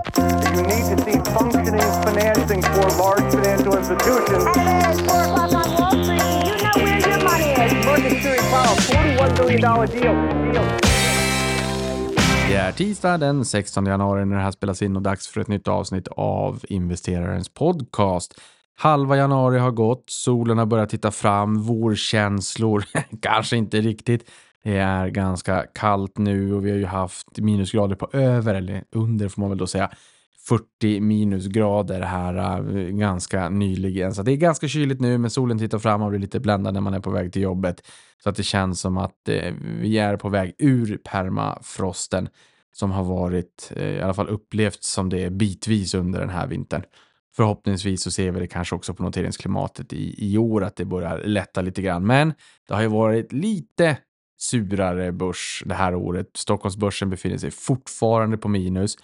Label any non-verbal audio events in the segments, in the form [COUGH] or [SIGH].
You need to see functioning financing for large financial institutions. At 4 o'clock on Wall Street, you know where your money is. Market Series Powell, $41 billion deal. deal. Det är tisdag den 16 januari när det här spelas in och dags för ett nytt avsnitt av investerarens podcast. Halva januari har gått, solen har börjat titta fram, vårkänslor, [LAUGHS] kanske inte riktigt. Det är ganska kallt nu och vi har ju haft minusgrader på över, eller under får man väl då säga, 40 minusgrader här eh, ganska nyligen. Så det är ganska kyligt nu, men solen tittar fram och blir lite bländad när man är på väg till jobbet. Så att det känns som att eh, vi är på väg ur permafrosten som har varit, eh, i alla fall upplevt som det är bitvis under den här vintern. Förhoppningsvis så ser vi det kanske också på noteringsklimatet i, i år att det börjar lätta lite grann. Men det har ju varit lite surare börs det här året. Stockholmsbörsen befinner sig fortfarande på minus.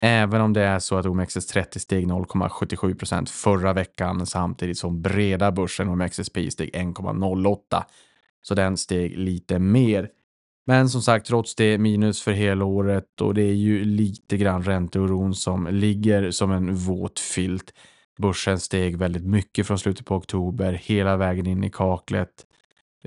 Även om det är så att OMXS30 steg 0,77 procent förra veckan samtidigt som breda börsen OMXSP steg 1,08. Så den steg lite mer. Men som sagt, trots det minus för hela året och det är ju lite grann ränteoron som ligger som en våt filt. Börsen steg väldigt mycket från slutet på oktober hela vägen in i kaklet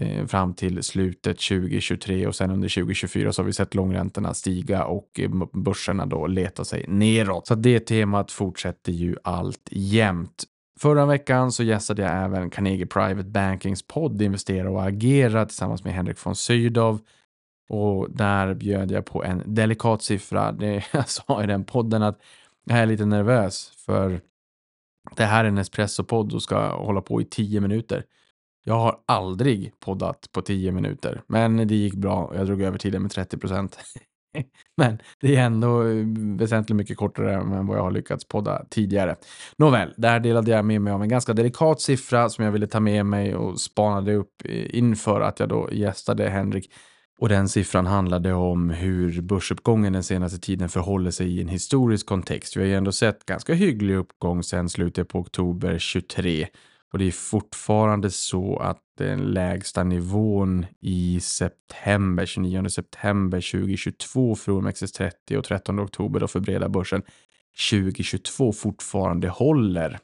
Eh, fram till slutet 2023 och sen under 2024 så har vi sett långräntorna stiga och eh, börserna då leta sig neråt. Så det temat fortsätter ju allt jämt. Förra veckan så gästade jag även Carnegie Private Bankings podd Investera och agera tillsammans med Henrik von Sydow. Och där bjöd jag på en delikat siffra. Det, [LAUGHS] jag sa i den podden att jag är lite nervös för det här är en espresso-podd och ska hålla på i tio minuter. Jag har aldrig poddat på tio minuter, men det gick bra. Jag drog över tiden med 30 procent. [LAUGHS] men det är ändå eh, väsentligt mycket kortare än vad jag har lyckats podda tidigare. Nåväl, där delade jag med mig av en ganska delikat siffra som jag ville ta med mig och spanade upp eh, inför att jag då gästade Henrik och den siffran handlade om hur börsuppgången den senaste tiden förhåller sig i en historisk kontext. Vi har ju ändå sett ganska hygglig uppgång sedan slutet på oktober 23 och det är fortfarande så att den lägsta nivån i september, 29 september 2022 för OMXS30 och 13 oktober då för breda börsen 2022 fortfarande håller.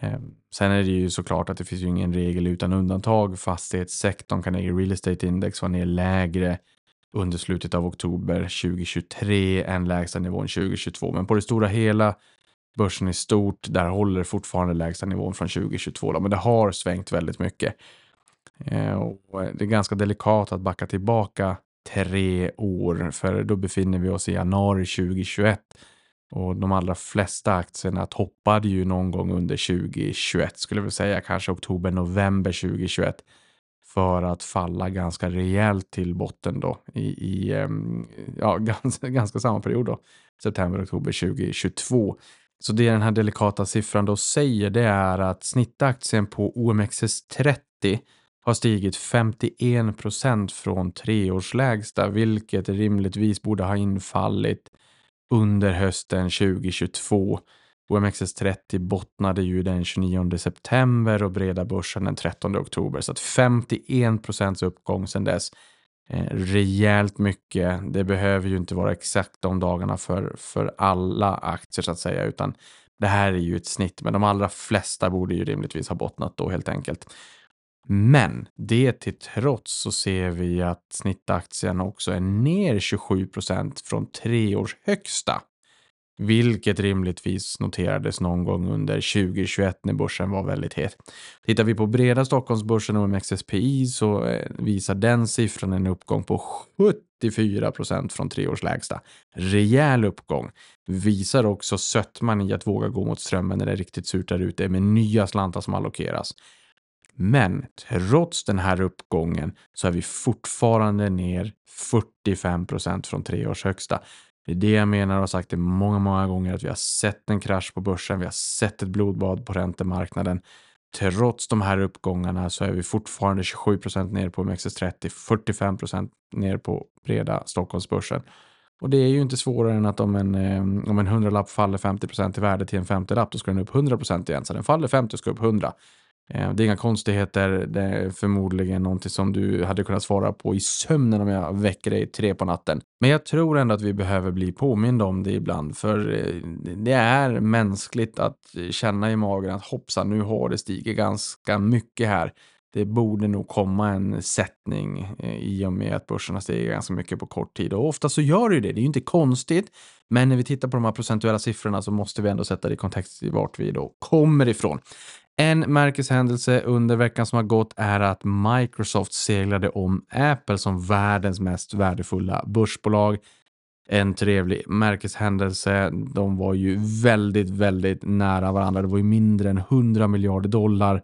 Ehm, sen är det ju såklart att det finns ju ingen regel utan undantag. Fastighetssektorn, Carnegie Real Estate Index var ner lägre under slutet av oktober 2023 än lägsta nivån 2022. Men på det stora hela, börsen i stort, där håller fortfarande lägsta nivån från 2022. Då. Men det har svängt väldigt mycket. Eh, och det är ganska delikat att backa tillbaka tre år, för då befinner vi oss i januari 2021 och de allra flesta aktierna toppade ju någon gång under 2021, skulle vi säga kanske oktober, november 2021 för att falla ganska rejält till botten då i, i ehm, ja, [LAUGHS] ganska, ganska samma period då, september, oktober 2022. Så det den här delikata siffran då säger det är att snittaktien på OMXS30 har stigit 51 procent från treårslägsta, vilket rimligtvis borde ha infallit under hösten 2022. OMXS30 bottnade ju den 29 september och breda börsen den 13 oktober. Så att 51 procents uppgång sedan dess. Eh, rejält mycket. Det behöver ju inte vara exakt de dagarna för, för alla aktier så att säga, utan det här är ju ett snitt. Men de allra flesta borde ju rimligtvis ha bottnat då helt enkelt. Men det till trots så ser vi att snittaktien också är ner 27 procent från tre års högsta. Vilket rimligtvis noterades någon gång under 2021 när börsen var väldigt het. Tittar vi på breda Stockholmsbörsen och MXSPI så eh, visar den siffran en uppgång på 74 procent från tre års lägsta. Rejäl uppgång. Visar också sötman i att våga gå mot strömmen när det är riktigt surt där ute med nya slantar som allokeras. Men trots den här uppgången så är vi fortfarande ner 45 procent från tre års högsta. Det är det jag menar och har sagt det många, många gånger att vi har sett en krasch på börsen. Vi har sett ett blodbad på räntemarknaden. Trots de här uppgångarna så är vi fortfarande 27 procent ner på OMXS30, 45 procent ner på breda Stockholmsbörsen. Och det är ju inte svårare än att om en, eh, om en hundralapp faller 50 procent i värde till en 50 lapp, då ska den upp 100 procent igen. Så den faller 50 och ska upp 100. Eh, det är inga konstigheter, det är förmodligen någonting som du hade kunnat svara på i sömnen om jag väcker dig tre på natten. Men jag tror ändå att vi behöver bli påminda om det ibland, för eh, det är mänskligt att känna i magen att hoppsan, nu har det stigit ganska mycket här. Det borde nog komma en sättning eh, i och med att börserna stiger ganska mycket på kort tid. Och ofta så gör det ju det, det är ju inte konstigt. Men när vi tittar på de här procentuella siffrorna så måste vi ändå sätta det i kontext i vart vi då kommer ifrån. En märkeshändelse under veckan som har gått är att Microsoft seglade om Apple som världens mest värdefulla börsbolag. En trevlig märkeshändelse. De var ju väldigt, väldigt nära varandra. Det var ju mindre än 100 miljarder dollar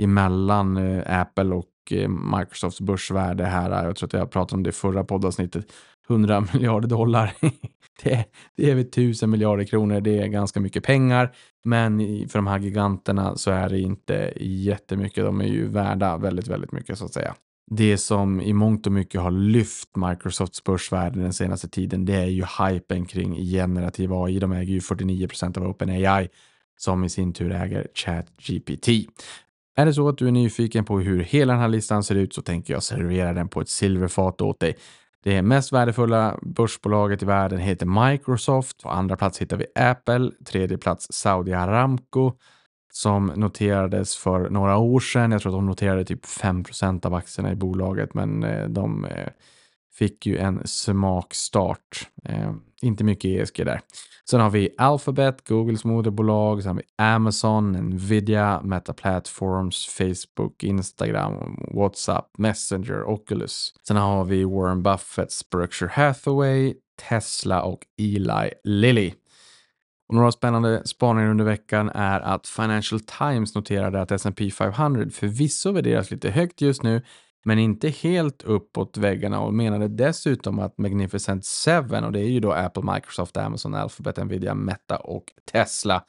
emellan eh, Apple och eh, Microsofts börsvärde här. Jag tror att jag pratade om det i förra poddavsnittet. 100 [LAUGHS] miljarder dollar. [LAUGHS] det, det är väl 1000 miljarder kronor. Det är ganska mycket pengar. Men för de här giganterna så är det inte jättemycket. De är ju värda väldigt, väldigt mycket så att säga. Det som i mångt och mycket har lyft Microsofts börsvärde den senaste tiden, det är ju hypen kring generativ AI. De äger ju 49% av OpenAI som i sin tur äger ChatGPT. Är det så att du är nyfiken på hur hela den här listan ser ut så tänker jag servera den på ett silverfat åt dig. Det mest värdefulla börsbolaget i världen heter Microsoft. På andra plats hittar vi Apple. Tredje plats Saudi Aramco som noterades för några år sedan. Jag tror att de noterade typ 5% av aktierna i bolaget, men eh, de eh, fick ju en smakstart. Eh, inte mycket ESG där. Sen har vi Alphabet, Googles moderbolag, sen har vi Amazon, Nvidia, Meta Platforms, Facebook, Instagram, WhatsApp, Messenger, Oculus. Sen har vi Warren Buffetts Berkshire Hathaway, Tesla och Eli Lilly. Och några spännande spaningar under veckan är att Financial Times noterade att S&P 500 förvisso värderas lite högt just nu, men inte helt uppåt väggarna och menade dessutom att Magnificent Seven, och det är ju då Apple, Microsoft, Amazon, Alphabet, Nvidia, Meta och Tesla,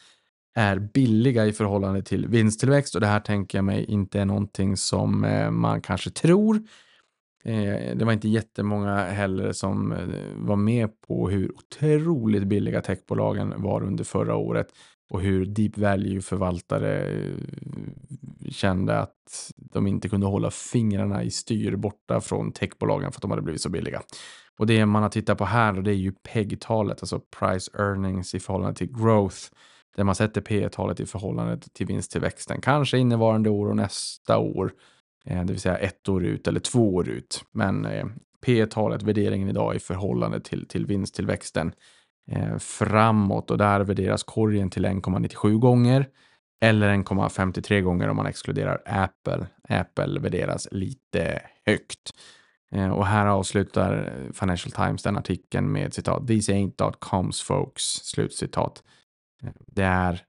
är billiga i förhållande till vinsttillväxt och det här tänker jag mig inte är någonting som eh, man kanske tror. Eh, det var inte jättemånga heller som eh, var med på hur otroligt billiga techbolagen var under förra året och hur deep value-förvaltare eh, kände att de inte kunde hålla fingrarna i styr borta från techbolagen för att de hade blivit så billiga. Och det man har tittat på här det är ju PEG-talet, alltså price earnings i förhållande till growth, där man sätter P-talet i förhållande till vinsttillväxten, kanske innevarande år och nästa år, Eh, det vill säga ett år ut eller två år ut. Men eh, P-talet, värderingen idag i förhållande till, till vinsttillväxten eh, framåt och där värderas korgen till 1,97 gånger eller 1,53 gånger om man exkluderar Apple. Apple värderas lite högt. Och här avslutar Financial Times den artikeln med citat “These ain't dot coms folks”. Slutcitat. Det är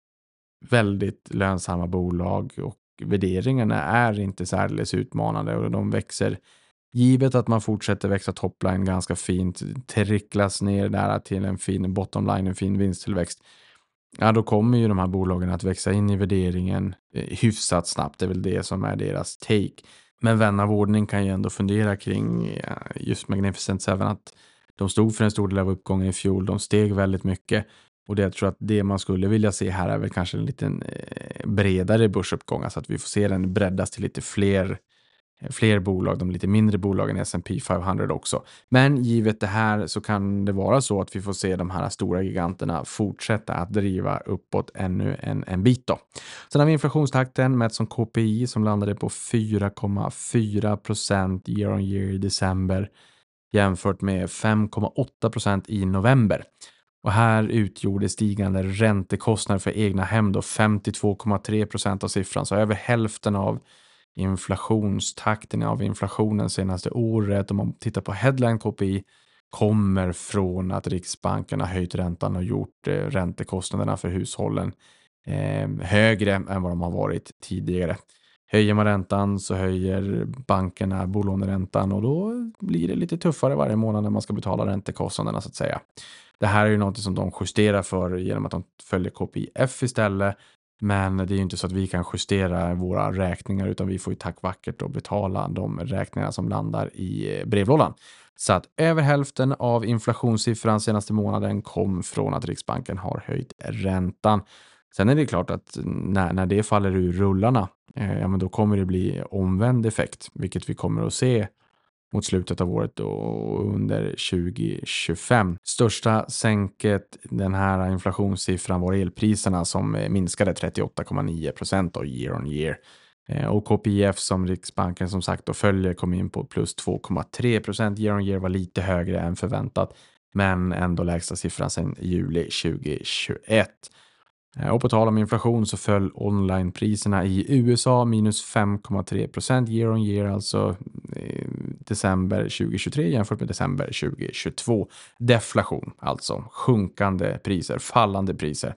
väldigt lönsamma bolag och värderingarna är inte särdeles utmanande och de växer givet att man fortsätter växa topline ganska fint, tricklas ner där till en fin bottomline, en fin vinsttillväxt. Ja, då kommer ju de här bolagen att växa in i värderingen eh, hyfsat snabbt. Det är väl det som är deras take. Men vän av ordning kan ju ändå fundera kring just Magnificent Seven att de stod för en stor del av uppgången i fjol. De steg väldigt mycket och det jag tror att det man skulle vilja se här är väl kanske en liten eh, bredare börsuppgång, alltså att vi får se den breddas till lite fler eh, fler bolag, de lite mindre bolagen i S&P 500 också. Men givet det här så kan det vara så att vi får se de här stora giganterna fortsätta att driva uppåt ännu en, en bit då. Sen har vi inflationstakten mätt som KPI som landade på 4,4 procent year on year i december jämfört med 5,8 procent i november. Och här utgjorde stigande räntekostnader för egna hem då 52,3 procent av siffran, så över hälften av inflationstakten av inflationen senaste året, om man tittar på headline KPI, kommer från att Riksbanken har höjt räntan och gjort eh, räntekostnaderna för hushållen eh, högre än vad de har varit tidigare. Höjer man räntan så höjer bankerna bolåneräntan och då blir det lite tuffare varje månad när man ska betala räntekostnaderna så att säga. Det här är ju något som de justerar för genom att de följer KPIF istället. Men det är ju inte så att vi kan justera våra räkningar utan vi får ju tack vackert och betala de räkningar som landar i brevlådan. Så att över hälften av inflationssiffran senaste månaden kom från att Riksbanken har höjt räntan. Sen är det klart att när, när det faller ur rullarna, eh, ja, men då kommer det bli omvänd effekt, vilket vi kommer att se mot slutet av året och under 2025. Största sänket den här inflationssiffran var elpriserna som eh, minskade 38,9 procent year on year. Eh, och KPIF som Riksbanken som sagt då följer kom in på plus 2,3 procent year on year var lite högre än förväntat men ändå lägsta siffran sedan juli 2021. Eh, och på tal om inflation så föll onlinepriserna i USA minus 5,3 procent year on year, alltså eh, december 2023 jämfört med december 2022. Deflation, alltså sjunkande priser, fallande priser.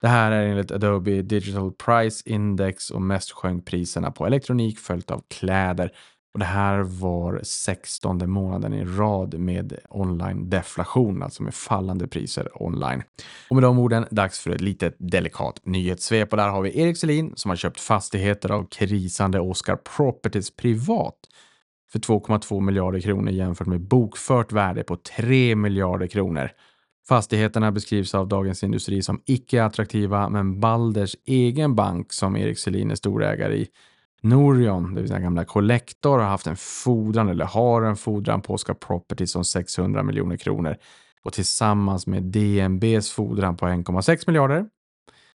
Det här är enligt Adobe Digital Price Index och mest sjönk priserna på elektronik följt av kläder. Och det här var 16 månaden i rad med online deflation, alltså med fallande priser online. Och med de orden, dags för ett litet delikat nyhetssvep. Och där har vi Erik Selin som har köpt fastigheter av krisande Oscar Properties privat för 2,2 miljarder kronor jämfört med bokfört värde på 3 miljarder kronor. Fastigheterna beskrivs av Dagens Industri som icke attraktiva, men Balders egen bank som Erik Selin är storägare i, Norion, det vill säga gamla Collector, har haft en fordran eller har en fordran på Oscar Properties om 600 miljoner kronor och tillsammans med DNBs fordran på 1,6 miljarder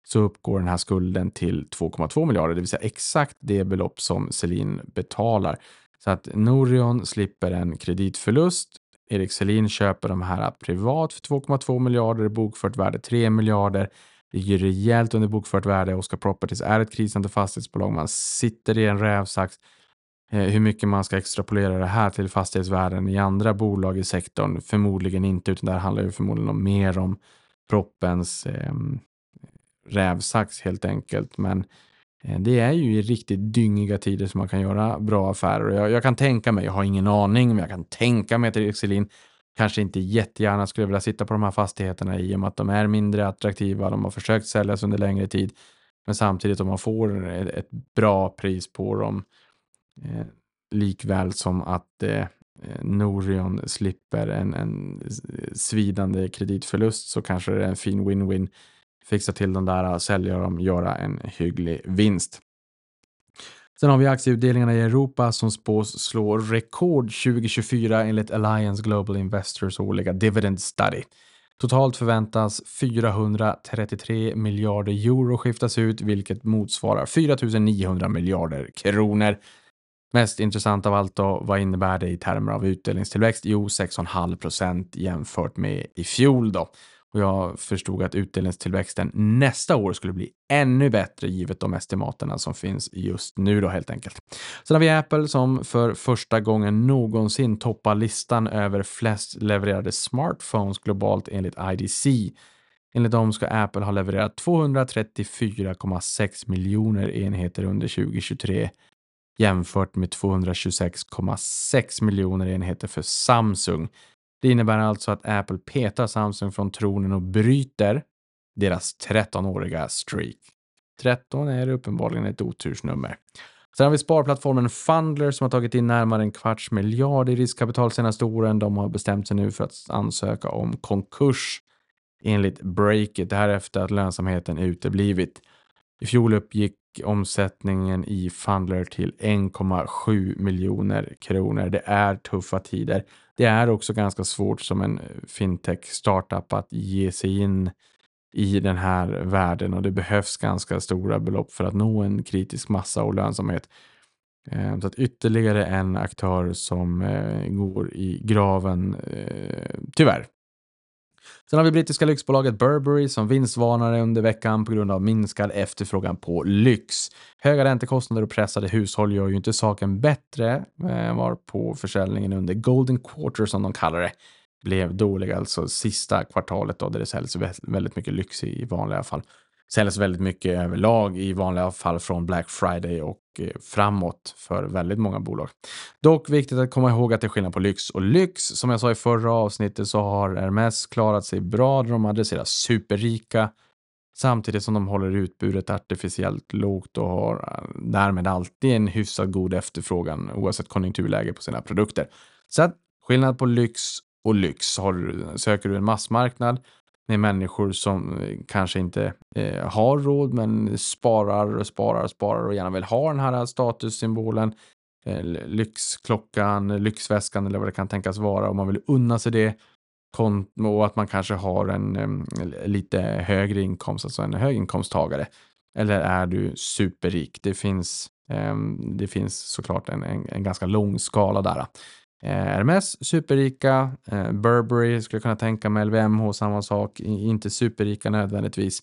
så uppgår den här skulden till 2,2 miljarder, det vill säga exakt det belopp som Selin betalar. Så att Norion slipper en kreditförlust. Erik Selin köper de här privat för 2,2 miljarder, bokfört värde 3 miljarder. Ligger rejält under bokfört värde. Oscar Properties är ett krisande fastighetsbolag. Man sitter i en rävsax. Eh, hur mycket man ska extrapolera det här till fastighetsvärden i andra bolag i sektorn? Förmodligen inte, utan det här handlar ju förmodligen om mer om proppens eh, rävsax helt enkelt. Men Eh, det är ju i riktigt dyngiga tider som man kan göra bra affärer. Jag, jag, kan tänka mig, jag har ingen aning, men jag kan tänka mig att Erik kanske inte jättegärna skulle vilja sitta på de här fastigheterna i och med att de är mindre attraktiva. De har försökt säljas under längre tid. Men samtidigt om man får ett, bra pris på dem eh, likväl som att eh, eh Norion slipper en, en svidande kreditförlust så kanske det är en fin win-win fixa till den där, sälja dem, göra en hygglig vinst. Sen har vi aktieutdelningarna i Europa som spås slå rekord 2024 enligt Alliance Global Investors årliga Dividend Study. Totalt förväntas 433 miljarder euro skiftas ut, vilket motsvarar 4 900 miljarder kronor. Mest intressant av allt då, vad innebär det i termer av utdelningstillväxt? Jo, 6,5 procent jämfört med i fjol då. Och jag förstod att utdelningstillväxten nästa år skulle bli ännu bättre givet de estimaterna som finns just nu då helt enkelt. Sen har vi Apple som för första gången någonsin toppar listan över flest levererade smartphones globalt enligt IDC. Enligt dem ska Apple ha levererat 234,6 miljoner enheter under 2023 jämfört med 226,6 miljoner enheter för Samsung. Det innebär alltså att Apple petar Samsung från tronen och bryter deras 13-åriga streak. 13 är uppenbarligen ett otursnummer. Sen har vi sparplattformen Fundler som har tagit in närmare en kvarts miljard i riskkapital senaste åren. De har bestämt sig nu för att ansöka om konkurs enligt Breakit. Det här efter att lönsamheten uteblivit. I fjol uppgick omsättningen i Fundler till 1,7 miljoner kronor. Det är tuffa tider. Det är också ganska svårt som en fintech startup att ge sig in i den här världen och det behövs ganska stora belopp för att nå en kritisk massa och lönsamhet. Eh, så att ytterligare en aktör som eh, går i graven, eh, tyvärr. Sen har vi brittiska lyxbolaget Burberry som vinstvarnade under veckan på grund av minskad efterfrågan på lyx. Höga räntekostnader och pressade hushåll gör ju inte saken bättre, eh, varpå var på försäljningen under Golden Quarter som de kallar det blev dålig, alltså sista kvartalet då, där det säljs väldigt mycket lyx i vanliga fall säljs väldigt mycket överlag i vanliga fall från Black Friday och Eh, framåt för väldigt många bolag. Dock viktigt att komma ihåg att det är skillnad på lyx och lyx. Som jag sa i förra avsnittet så har Hermes klarat sig bra. De adresserar superrika samtidigt som de håller utbudet artificiellt lågt och har eh, därmed alltid en hyfsat god efterfrågan oavsett konjunkturläge på sina produkter. Så att skillnad på lyx och lyx. Har, söker du en massmarknad med människor som eh, kanske inte eh, har råd men sparar och sparar och sparar och gärna vill ha den här statussymbolen. Eh, lyxklockan, lyxväskan eller vad det kan tänkas vara och man vill unna sig det. Och att man kanske har en eh, lite högre inkomst, alltså en höginkomsttagare. Eller är du superrik? Det finns, eh, det finns såklart en, en, en ganska lång skala där. Eh, RMS, superrika, eh, Burberry skulle jag kunna tänka mig, LVMH samma sak, inte superrika nödvändigtvis.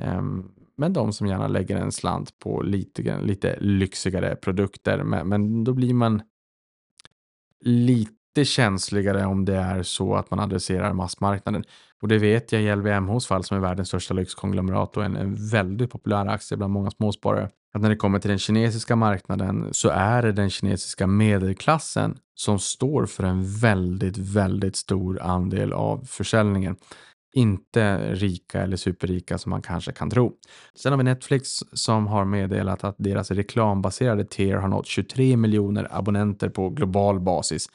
Ehm, men de som gärna lägger en slant på lite, lite lyxigare produkter. Men, men då blir man lite känsligare om det är så att man adresserar massmarknaden. Och det vet jag i LVMHs fall som är världens största lyxkonglomerat och en, en väldigt populär aktie bland många småsparare. Att när det kommer till den kinesiska marknaden så är det den kinesiska medelklassen som står för en väldigt, väldigt stor andel av försäljningen. Inte rika eller superrika som man kanske kan tro. Sen har vi Netflix som har meddelat att deras reklambaserade tier har nått 23 miljoner abonnenter på global basis.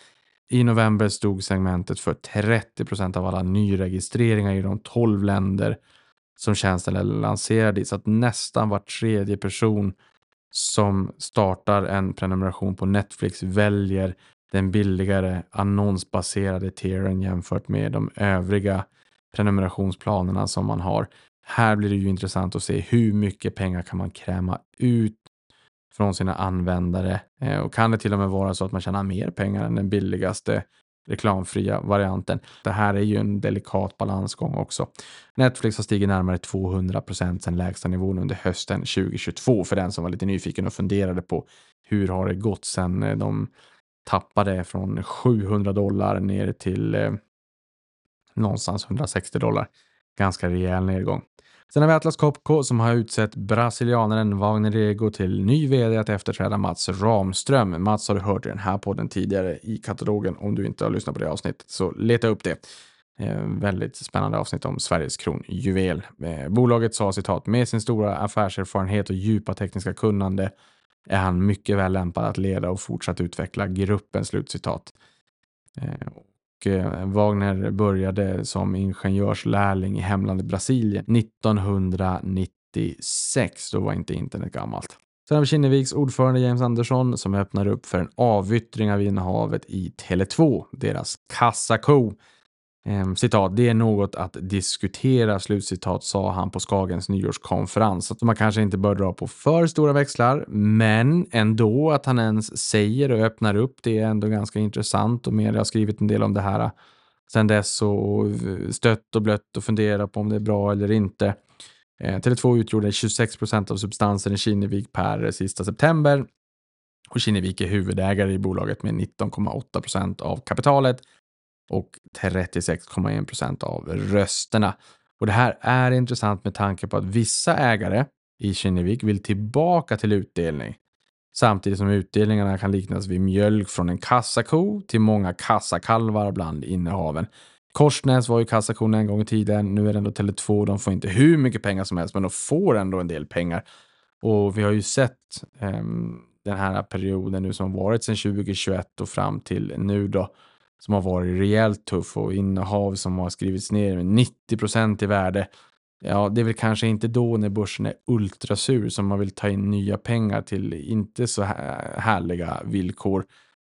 I november stod segmentet för 30 procent av alla nyregistreringar i de 12 länder som tjänsten är lanserad i. Så att nästan var tredje person som startar en prenumeration på Netflix väljer den billigare annonsbaserade tieren jämfört med de övriga prenumerationsplanerna som man har. Här blir det ju intressant att se hur mycket pengar kan man kräma ut från sina användare eh, och kan det till och med vara så att man tjänar mer pengar än den billigaste reklamfria varianten. Det här är ju en delikat balansgång också. Netflix har stigit närmare 200 procent sedan lägsta nivån under hösten 2022 för den som var lite nyfiken och funderade på hur har det gått sedan eh, de tappade från 700 dollar ner till eh, någonstans 160 dollar. Ganska rejäl nedgång. Sen har vi Atlas Copco som har utsett brasilianaren Wagner Rego till ny vd att efterträda Mats Ramström. Mats har du hört i den här podden tidigare i katalogen om du inte har lyssnat på det avsnittet, så leta upp det. Eh, väldigt spännande avsnitt om Sveriges kronjuvel. Eh, bolaget sa citat med sin stora affärserfarenhet och djupa tekniska kunnande är han mycket väl lämpad att leda och fortsatt utveckla gruppen. Slutcitat. Eh, Eh, Wagner började som ingenjörslärling i hemlandet Brasilien 1996. Då var inte internet gammalt. Sen har vi Kinneviks ordförande James Andersson som öppnar upp för en avyttring av innehavet i Tele2, deras kassako. Ehm, citat, det är något att diskutera, slutcitat, sa han på Skagens nyårskonferens. Att man kanske inte bör dra på för stora växlar, men ändå att han ens säger och öppnar upp, det är ändå ganska intressant och media har skrivit en del om det här eh, sen dess och stött och blött och funderat på om det är bra eller inte. Eh, Tele2 utgjorde 26 procent av substansen i Kinnevik per sista september och Kinnevik är huvudägare i bolaget med 19,8 procent av kapitalet och 36,1 procent av rösterna. Och det här är intressant med tanke på att vissa ägare i Kinnevik vill tillbaka till utdelning. Samtidigt som utdelningarna kan liknas vid mjölk från en kassako till många kassakalvar bland innehaven. Korsnäs var ju kassakon en gång i tiden. Nu är det ändå Tele2. De får inte hur mycket pengar som helst, men de får ändå en del pengar. Och vi har ju sett eh, den här perioden nu som varit sedan 2021 och fram till nu då som har varit rejält tuff och innehav som har skrivits ner med 90 procent i värde. Ja, det är väl kanske inte då när börsen är ultrasur som man vill ta in nya pengar till inte så härliga villkor.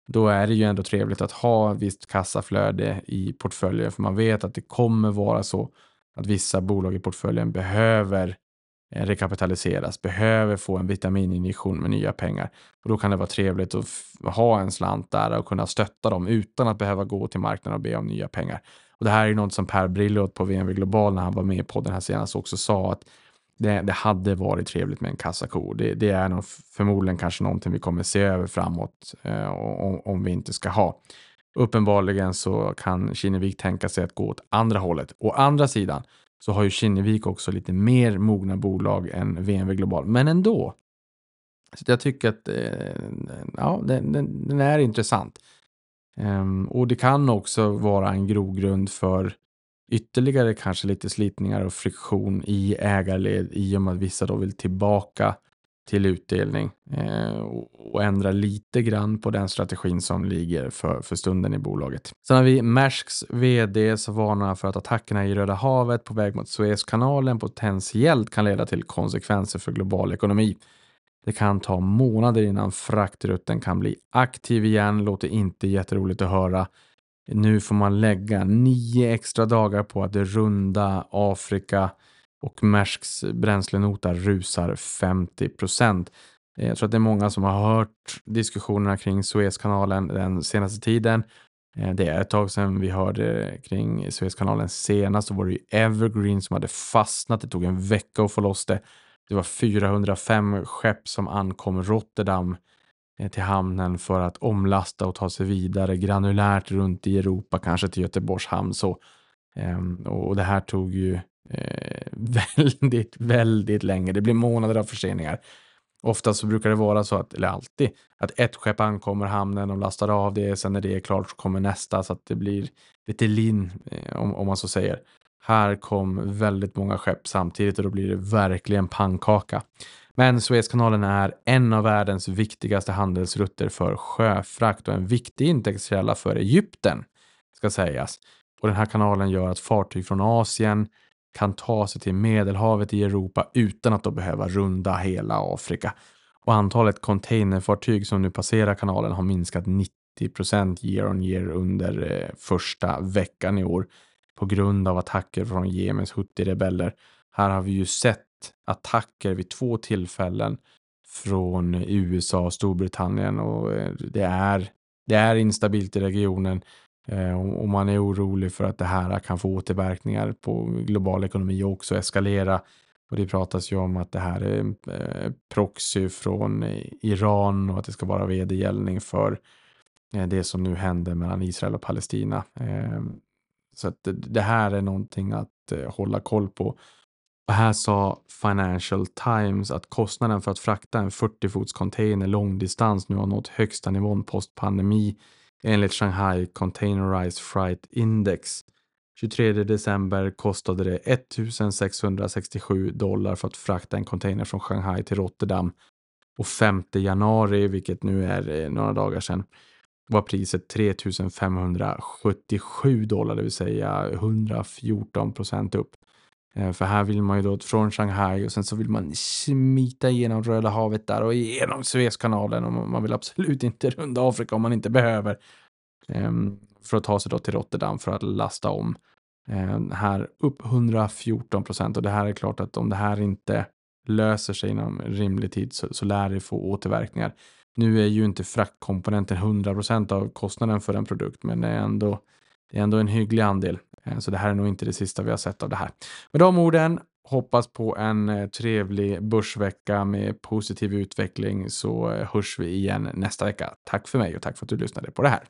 Då är det ju ändå trevligt att ha visst kassaflöde i portföljen för man vet att det kommer vara så att vissa bolag i portföljen behöver Eh, rekapitaliseras, behöver få en vitamininjektion med nya pengar. Och då kan det vara trevligt att ha en slant där och kunna stötta dem utan att behöva gå till marknaden och be om nya pengar. Och det här är något som Per Brilliot på VNV Global när han var med på den här senast också sa att det, det hade varit trevligt med en kassako. Det, det, är nog förmodligen kanske någonting vi kommer se över framåt eh, om, om vi inte ska ha. Uppenbarligen så kan Kinnevik tänka sig att gå åt andra hållet. Å andra sidan så har ju Kinnevik också lite mer mogna bolag än VNV Global, men ändå. Så jag tycker att eh, ja, den, den, den, är intressant. Um, och det kan också vara en grogrund för ytterligare kanske lite slitningar och friktion i ägarled i och med att vissa då vill tillbaka till utdelning eh, och, och ändra lite grann på den strategin som ligger för, för stunden i bolaget. Sen har vi Maersks vd som varnar för att attackerna i Röda havet på väg mot Suezkanalen potentiellt kan leda till konsekvenser för global ekonomi. Det kan ta månader innan fraktrutten kan bli aktiv igen. Låter inte jätteroligt att höra. Nu får man lägga nio extra dagar på att runda Afrika och Maersks bränslenota rusar 50 procent. Eh, Jag tror att det är många som har hört diskussionerna kring Suezkanalen den senaste tiden. Eh, det är ett tag sedan vi hörde kring Suezkanalen senast. Då var det ju Evergreen som hade fastnat. Det tog en vecka att få loss det. Det var 405 skepp som ankom Rotterdam eh, till hamnen för att omlasta och ta sig vidare granulärt runt i Europa, kanske till Göteborgs hamn. Så, ehm, och det här tog ju eh, [LAUGHS] väldigt, väldigt länge. Det blir månader av förseningar. Ofta så brukar det vara så att, eller alltid, att ett skepp ankommer hamnen och lastar av det. Sen när det är klart så kommer nästa så att det blir lite lin, eh, om, om man så säger. Här kom väldigt många skepp samtidigt och då blir det verkligen pannkaka. Men Suezkanalen är en av världens viktigaste handelsrutter för sjöfrakt och en viktig intäktskälla för Egypten, ska sägas. Och den här kanalen gör att fartyg från Asien kan ta sig till Medelhavet i Europa utan att då behöva runda hela Afrika. Och antalet containerfartyg som nu passerar kanalen har minskat 90 year on year under eh, första veckan i år på grund av attacker från Jemens Houthi-rebeller. Här har vi ju sett attacker vid två tillfällen från USA och Storbritannien och eh, det är, det är instabilt i regionen Eh, och man är orolig för att det här kan få återverkningar på global ekonomi och också eskalera. Och det pratas ju om att det här är eh, proxy från Iran och att det ska vara vedergällning för eh, det som nu händer mellan Israel och Palestina. Så att det här är någonting att hålla koll på. Och här sa Financial Times att kostnaden för att frakta en 40 fots container långdistans nu har nått högsta nivån post pandemi enligt Shanghai Containerized Freight Index. 23 december kostade det 1667 dollar för att frakta en container från Shanghai till Rotterdam. Och 5 januari, vilket nu är eh, några dagar sedan, var priset 3577 dollar, det vill säga 114 procent upp. Eh, för här vill man ju då från Shanghai och sen så vill man smita igenom Röda havet där och igenom Suezkanalen och man vill absolut inte runda Afrika om man inte behöver. Ehm, för att ta sig då till Rotterdam för att lasta om. Ehm, här upp 114 procent och det här är klart att om det här inte löser sig inom rimlig tid så, så lär det få återverkningar. Nu är ju inte fraktkomponenten 100 procent av kostnaden för en produkt, men det är ändå, det är ändå en hygglig andel. Eh, så det här är nog inte det sista vi har sett av det här. Med de orden, hoppas på en eh, trevlig börsvecka med positiv utveckling så eh, hörs vi igen nästa vecka. Tack för mig och tack för att du lyssnade på det här.